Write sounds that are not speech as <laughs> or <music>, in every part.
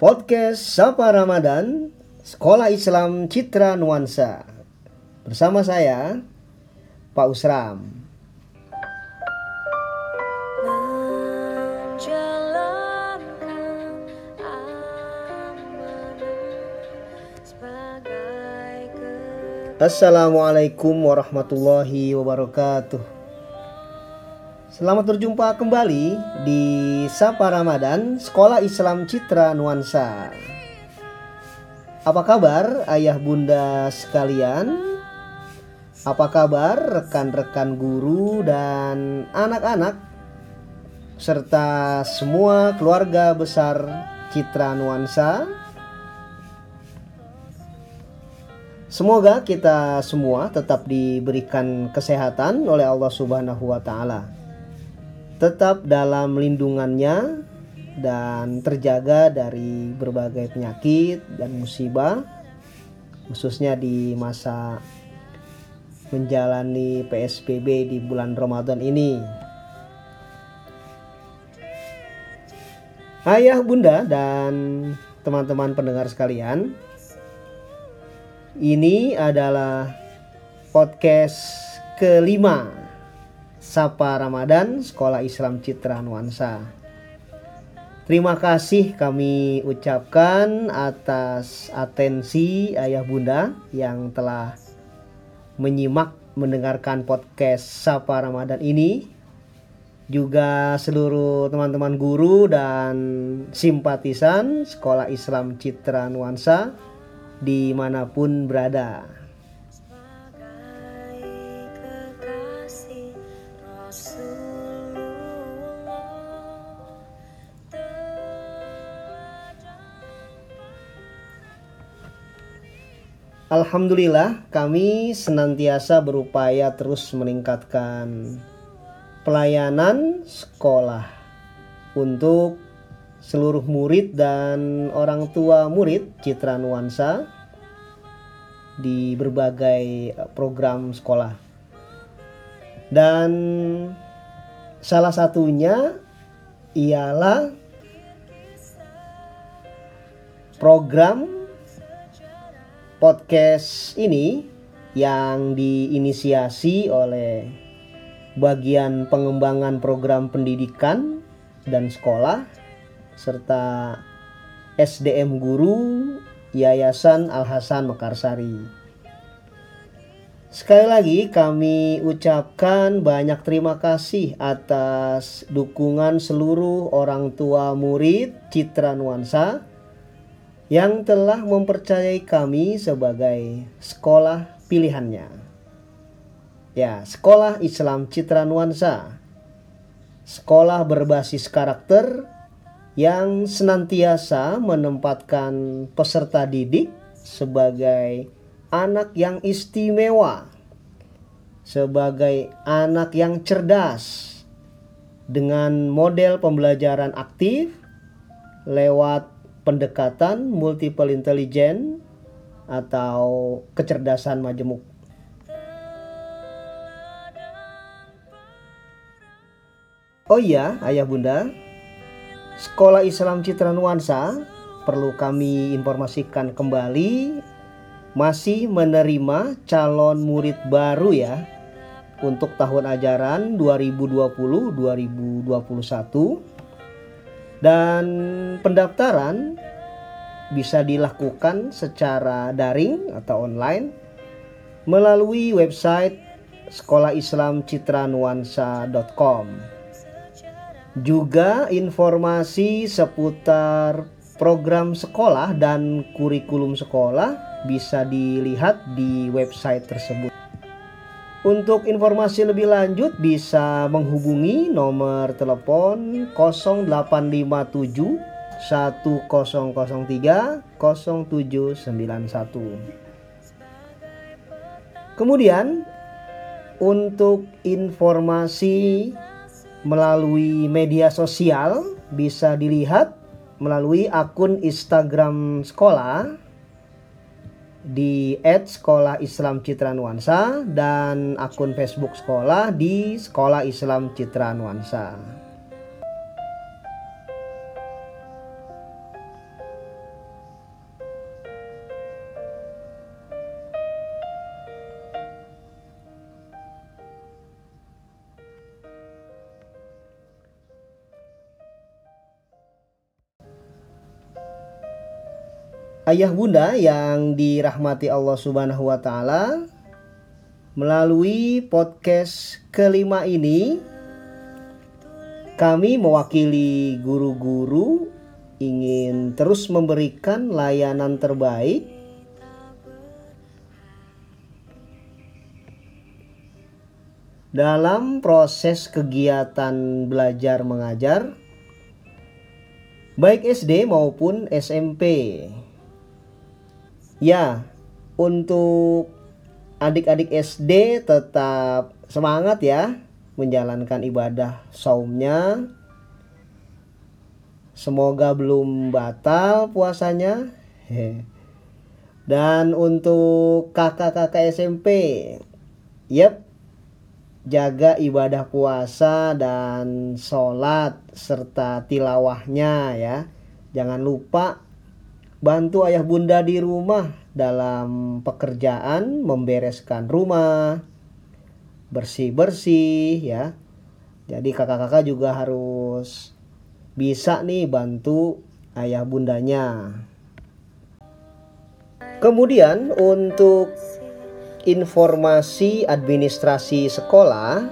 Podcast Sapa Ramadan Sekolah Islam Citra Nuansa. Bersama saya Pak Usram. Assalamualaikum warahmatullahi wabarakatuh Selamat berjumpa kembali di Sapa Ramadan Sekolah Islam Citra Nuansa Apa kabar ayah bunda sekalian? Apa kabar rekan-rekan guru dan anak-anak serta semua keluarga besar Citra Nuansa? Semoga kita semua tetap diberikan kesehatan oleh Allah Subhanahu wa taala. Tetap dalam lindungannya dan terjaga dari berbagai penyakit dan musibah khususnya di masa menjalani PSBB di bulan Ramadan ini. Ayah, Bunda dan teman-teman pendengar sekalian, ini adalah podcast kelima Sapa Ramadan Sekolah Islam Citra Nuansa. Terima kasih kami ucapkan atas atensi ayah bunda yang telah menyimak mendengarkan podcast Sapa Ramadan ini. Juga seluruh teman-teman guru dan simpatisan Sekolah Islam Citra Nuansa di mana pun berada. Alhamdulillah kami senantiasa berupaya terus meningkatkan pelayanan sekolah untuk seluruh murid dan orang tua murid Citra Nuansa di berbagai eh, program sekolah. Dan salah satunya ialah program podcast ini yang diinisiasi oleh bagian pengembangan program pendidikan dan sekolah serta SDM guru Yayasan Al Hasan Mekarsari. Sekali lagi kami ucapkan banyak terima kasih atas dukungan seluruh orang tua murid Citra Nuansa yang telah mempercayai kami sebagai sekolah pilihannya. Ya, Sekolah Islam Citra Nuansa. Sekolah berbasis karakter yang senantiasa menempatkan peserta didik sebagai anak yang istimewa, sebagai anak yang cerdas dengan model pembelajaran aktif lewat pendekatan multiple intelligence atau kecerdasan majemuk. Oh iya, ayah bunda, Sekolah Islam Citra Nuansa perlu kami informasikan kembali masih menerima calon murid baru ya untuk tahun ajaran 2020-2021 dan pendaftaran bisa dilakukan secara daring atau online melalui website sekolahislamcitranuansa.com. Juga informasi seputar program sekolah dan kurikulum sekolah bisa dilihat di website tersebut. Untuk informasi lebih lanjut bisa menghubungi nomor telepon 0857 1003 0791. Kemudian untuk informasi melalui media sosial bisa dilihat melalui akun Instagram sekolah di @sekolah Islam Citra Nuansa dan akun Facebook sekolah di Sekolah Islam Citra Nuansa. Ayah bunda yang dirahmati Allah Subhanahu wa taala, melalui podcast kelima ini kami mewakili guru-guru ingin terus memberikan layanan terbaik dalam proses kegiatan belajar mengajar baik SD maupun SMP. Ya, untuk adik-adik SD tetap semangat ya menjalankan ibadah saumnya. Semoga belum batal puasanya. Dan untuk kakak-kakak SMP, yep, jaga ibadah puasa dan sholat serta tilawahnya ya. Jangan lupa bantu ayah bunda di rumah dalam pekerjaan membereskan rumah, bersih-bersih ya. Jadi kakak-kakak juga harus bisa nih bantu ayah bundanya. Kemudian untuk informasi administrasi sekolah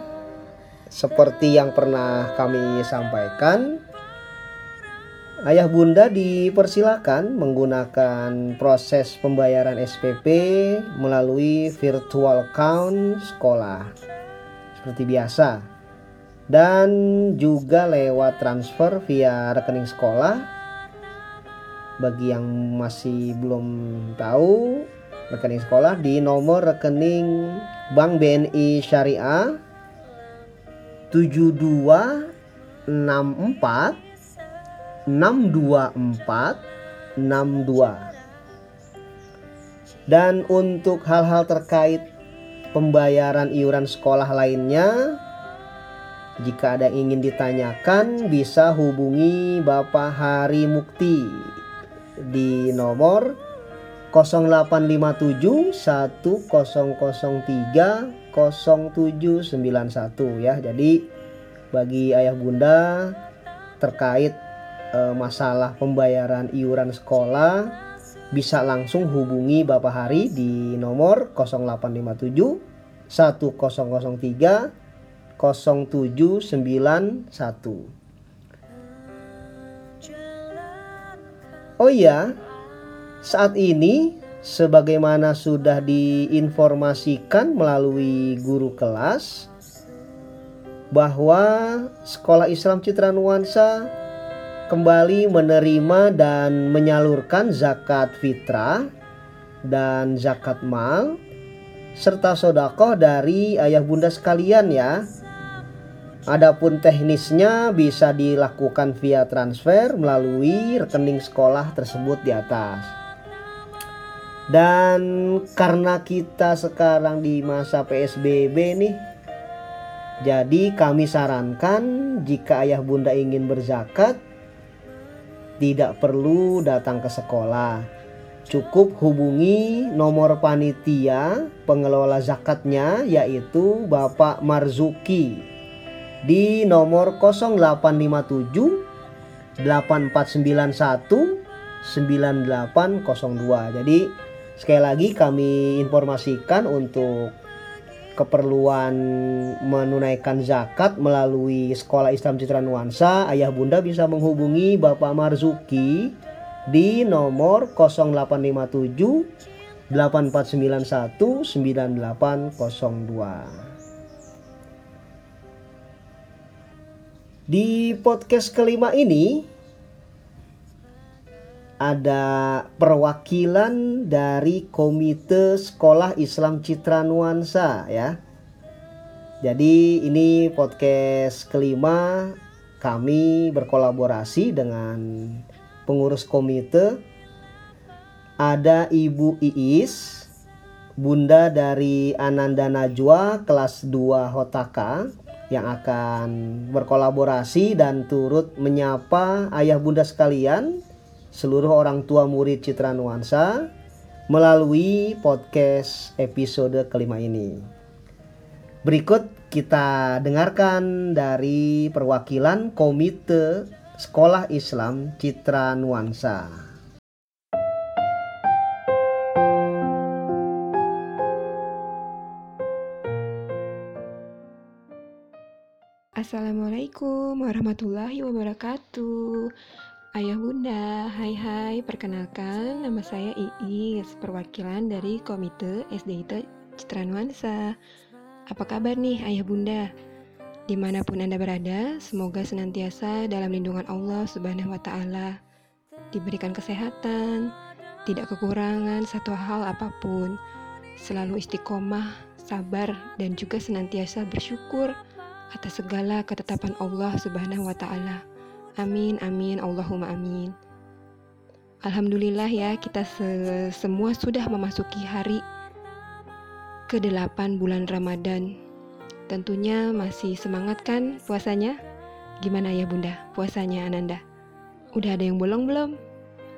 seperti yang pernah kami sampaikan Ayah bunda dipersilakan menggunakan proses pembayaran SPP melalui virtual account sekolah. Seperti biasa. Dan juga lewat transfer via rekening sekolah. Bagi yang masih belum tahu rekening sekolah di nomor rekening Bank BNI Syariah 7264 624 62 dan untuk hal-hal terkait pembayaran iuran sekolah lainnya jika ada yang ingin ditanyakan bisa hubungi Bapak Hari Mukti di nomor 0857 1003 0791 ya. Jadi bagi ayah bunda terkait e, masalah pembayaran iuran sekolah bisa langsung hubungi Bapak Hari di nomor 0857 1003 0791. Oh iya, saat ini sebagaimana sudah diinformasikan melalui guru kelas bahwa Sekolah Islam Citra Nuansa kembali menerima dan menyalurkan zakat fitrah dan zakat mal serta sodakoh dari ayah bunda sekalian ya Adapun teknisnya bisa dilakukan via transfer melalui rekening sekolah tersebut di atas. Dan karena kita sekarang di masa PSBB nih, jadi kami sarankan jika ayah bunda ingin berzakat, tidak perlu datang ke sekolah. Cukup hubungi nomor panitia pengelola zakatnya yaitu Bapak Marzuki di nomor 0857 8491 9802. Jadi sekali lagi kami informasikan untuk keperluan menunaikan zakat melalui Sekolah Islam Citra Nuansa, ayah bunda bisa menghubungi Bapak Marzuki di nomor 0857 8491 9802. Di podcast kelima ini ada perwakilan dari Komite Sekolah Islam Citra Nuansa ya. Jadi ini podcast kelima kami berkolaborasi dengan pengurus komite ada Ibu Iis, Bunda dari Ananda Najwa kelas 2 Hotaka yang akan berkolaborasi dan turut menyapa ayah bunda sekalian, seluruh orang tua murid Citra Nuansa melalui podcast episode kelima ini. Berikut kita dengarkan dari perwakilan Komite Sekolah Islam Citra Nuansa. Assalamualaikum warahmatullahi wabarakatuh. Ayah bunda, hai hai, perkenalkan nama saya Iis, perwakilan dari Komite SDIT Citra Nuansa. Apa kabar nih ayah bunda? Di mana pun anda berada, semoga senantiasa dalam lindungan Allah Subhanahu Wa Taala, diberikan kesehatan, tidak kekurangan satu hal apa pun, selalu istiqomah, sabar, dan juga senantiasa bersyukur atas segala ketetapan Allah Subhanahu wa taala. Amin amin Allahumma amin. Alhamdulillah ya kita se- semua sudah memasuki hari ke-8 bulan Ramadan. Tentunya masih semangat kan puasanya? Gimana ya Bunda puasanya Ananda? Udah ada yang bolong belum?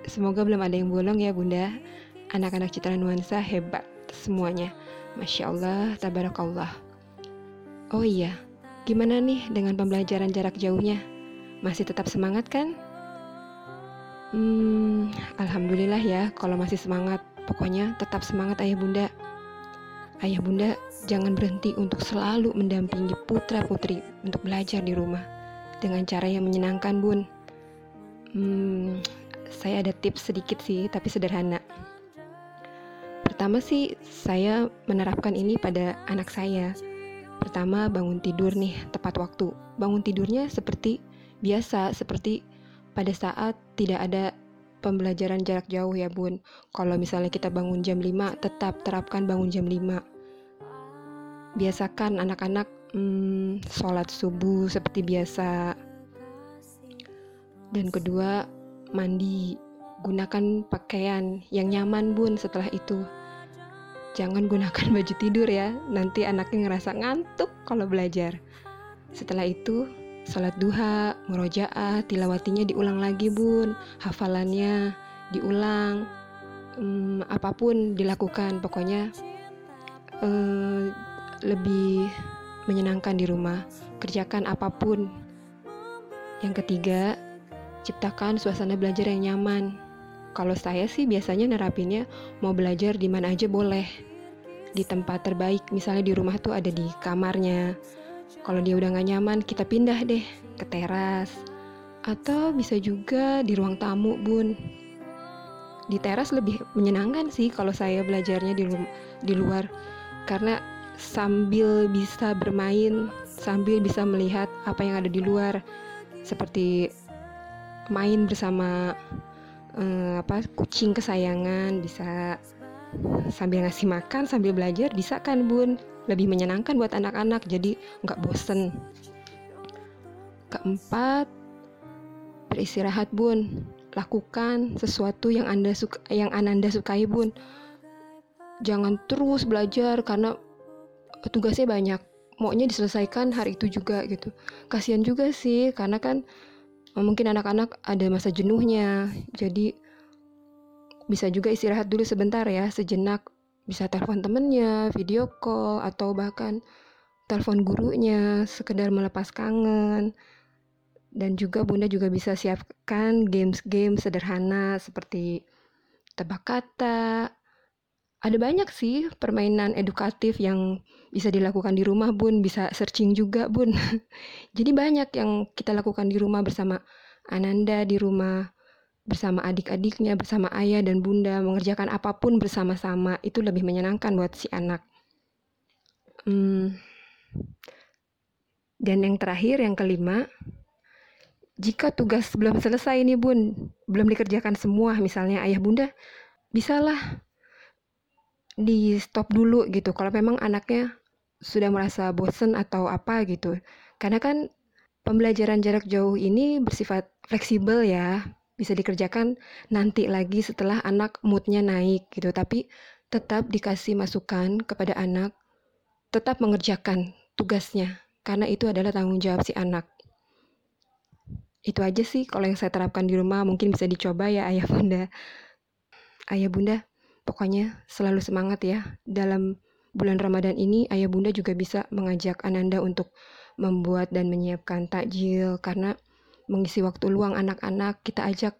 Semoga belum ada yang bolong ya Bunda. Anak-anak Citra Nuansa hebat semuanya. Masya Allah, tabarakallah. Oh iya, Gimana nih dengan pembelajaran jarak jauhnya? Masih tetap semangat kan? Hmm, alhamdulillah ya kalau masih semangat. Pokoknya tetap semangat ayah bunda. Ayah bunda jangan berhenti untuk selalu mendampingi putra-putri untuk belajar di rumah dengan cara yang menyenangkan bun. Hmm, saya ada tips sedikit sih tapi sederhana. Pertama sih saya menerapkan ini pada anak saya Pertama, bangun tidur nih tepat waktu. Bangun tidurnya seperti biasa, seperti pada saat tidak ada pembelajaran jarak jauh ya bun. Kalau misalnya kita bangun jam 5, tetap terapkan bangun jam 5. Biasakan anak-anak hmm, sholat subuh seperti biasa. Dan kedua, mandi. Gunakan pakaian yang nyaman bun setelah itu jangan gunakan <laughs> baju tidur ya, nanti anaknya ngerasa ngantuk kalau belajar. Setelah itu, sholat duha, murojaah, tilawatinya diulang lagi bun, hafalannya diulang, hmm, apa pun dilakukan, pokoknya eh, lebih menyenangkan di rumah, kerjakan apa pun. Yang ketiga, ciptakan suasana belajar yang nyaman. Kalau saya sih biasanya nerapinnya mau belajar di mana aja boleh. Di tempat terbaik, misalnya di rumah tuh ada di kamarnya. Kalau dia udah gak nyaman, kita pindah deh ke teras. Atau bisa juga di ruang tamu, bun. Di teras lebih menyenangkan sih kalau saya belajarnya di, di luar. Karena sambil bisa bermain, sambil bisa melihat apa yang ada di luar. Seperti main bersama eh, apa kucing kesayangan bisa sambil ngasih makan sambil belajar bisa kan bun lebih menyenangkan buat anak-anak. Jadi nggak bosen. Keempat beristirahat bun. Lakukan sesuatu yang anda suka yang ananda sukai bun. Jangan terus belajar karena tugasnya banyak. Maunya diselesaikan hari itu juga gitu. Kasihan juga sih karena kan mungkin anak-anak ada masa jenuhnya. Jadi bisa juga istirahat dulu sebentar ya sejenak bisa telepon temennya video call atau bahkan telepon gurunya sekedar melepas kangen. Dan juga bunda juga bisa siapkan games-games sederhana seperti tebak kata. Ada banyak sih permainan edukatif yang bisa dilakukan di rumah bun. Bisa searching juga bun. <laughs> Jadi banyak yang kita lakukan di rumah bersama Ananda di rumah bersama adik-adiknya bersama ayah dan bunda mengerjakan apa pun bersama-sama itu lebih menyenangkan buat si anak. Hmm. dan yang terakhir yang kelima jika tugas belum selesai nih bun belum dikerjakan semua misalnya ayah bunda bisalah di stop dulu gitu. Kalau memang anaknya sudah merasa bosen atau apa gitu. Karena kan pembelajaran jarak jauh ini bersifat fleksibel ya bisa dikerjakan nanti lagi setelah anak moodnya naik gitu. Tapi tetap dikasih masukan kepada anak tetap mengerjakan tugasnya karena itu adalah tanggung jawab si anak. Itu aja sih kalau yang saya terapkan di rumah. Mungkin bisa dicoba ya ayah bunda. Ayah bunda Pokoknya selalu semangat ya. Dalam bulan Ramadan ini ayah bunda juga bisa mengajak Ananda untuk membuat dan menyiapkan takjil karena mengisi waktu luang anak-anak kita ajak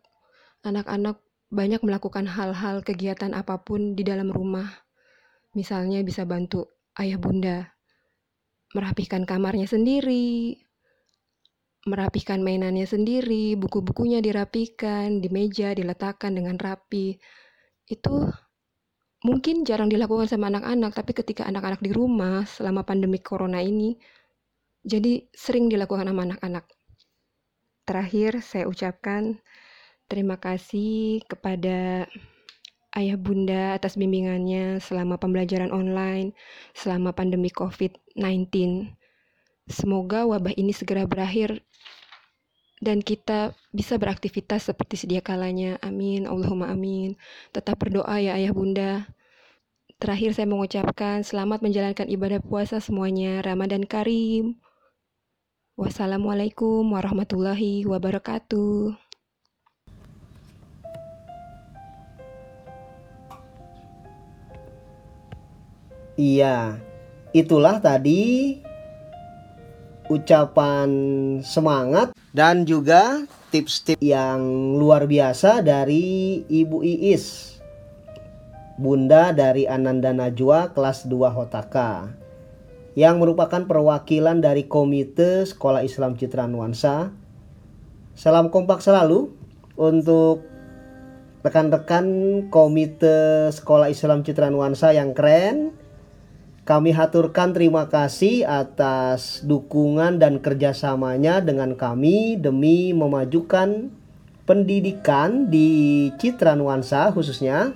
anak-anak banyak melakukan hal-hal kegiatan apa pun di dalam rumah. Misalnya bisa bantu ayah bunda merapikan kamarnya sendiri merapikan mainannya sendiri, buku-bukunya dirapikan, di meja diletakkan dengan rapi. Itu mungkin jarang dilakukan sama anak-anak, tapi ketika anak-anak di rumah selama pandemi corona ini, jadi sering dilakukan sama anak-anak. Terakhir, saya ucapkan terima kasih kepada ayah bunda atas bimbingannya selama pembelajaran online, selama pandemi COVID-19. Semoga wabah ini segera berakhir dan kita bisa beraktivitas seperti sedia kalanya. Amin. Allahumma amin. Tetap berdoa ya ayah bunda. Terakhir saya mengucapkan selamat menjalankan ibadah puasa semuanya. Ramadan Karim. Wassalamualaikum warahmatullahi wabarakatuh. Iya, itulah tadi ucapan semangat dan juga tips-tips yang luar biasa dari Ibu Iis. Bunda dari Ananda Najwa kelas 2 Hotaka yang merupakan perwakilan dari Komite Sekolah Islam Citra Nuansa. Salam kompak selalu untuk rekan-rekan Komite Sekolah Islam Citra Nuansa yang keren. Kami haturkan terima kasih atas dukungan dan kerjasamanya dengan kami demi memajukan pendidikan di Citra Nuansa khususnya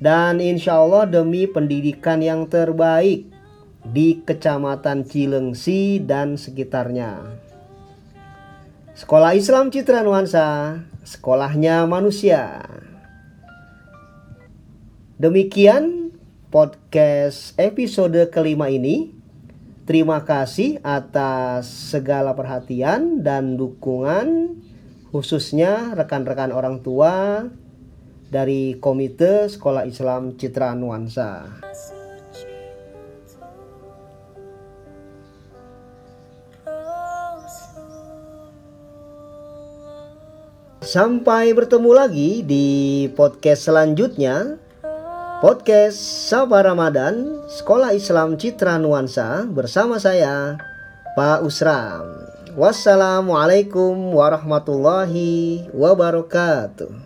dan insya Allah demi pendidikan yang terbaik di Kecamatan Cilengsi dan sekitarnya. Sekolah Islam Citra Nuansa, sekolahnya manusia. Demikian podcast episode kelima ini. Terima kasih atas segala perhatian dan dukungan, khususnya rekan-rekan orang tua dari Komite Sekolah Islam Citra Nuansa. Sampai bertemu lagi di podcast selanjutnya. Podcast Sapa Ramadan Sekolah Islam Citra Nuansa bersama saya Pak Usram. Wassalamualaikum warahmatullahi wabarakatuh.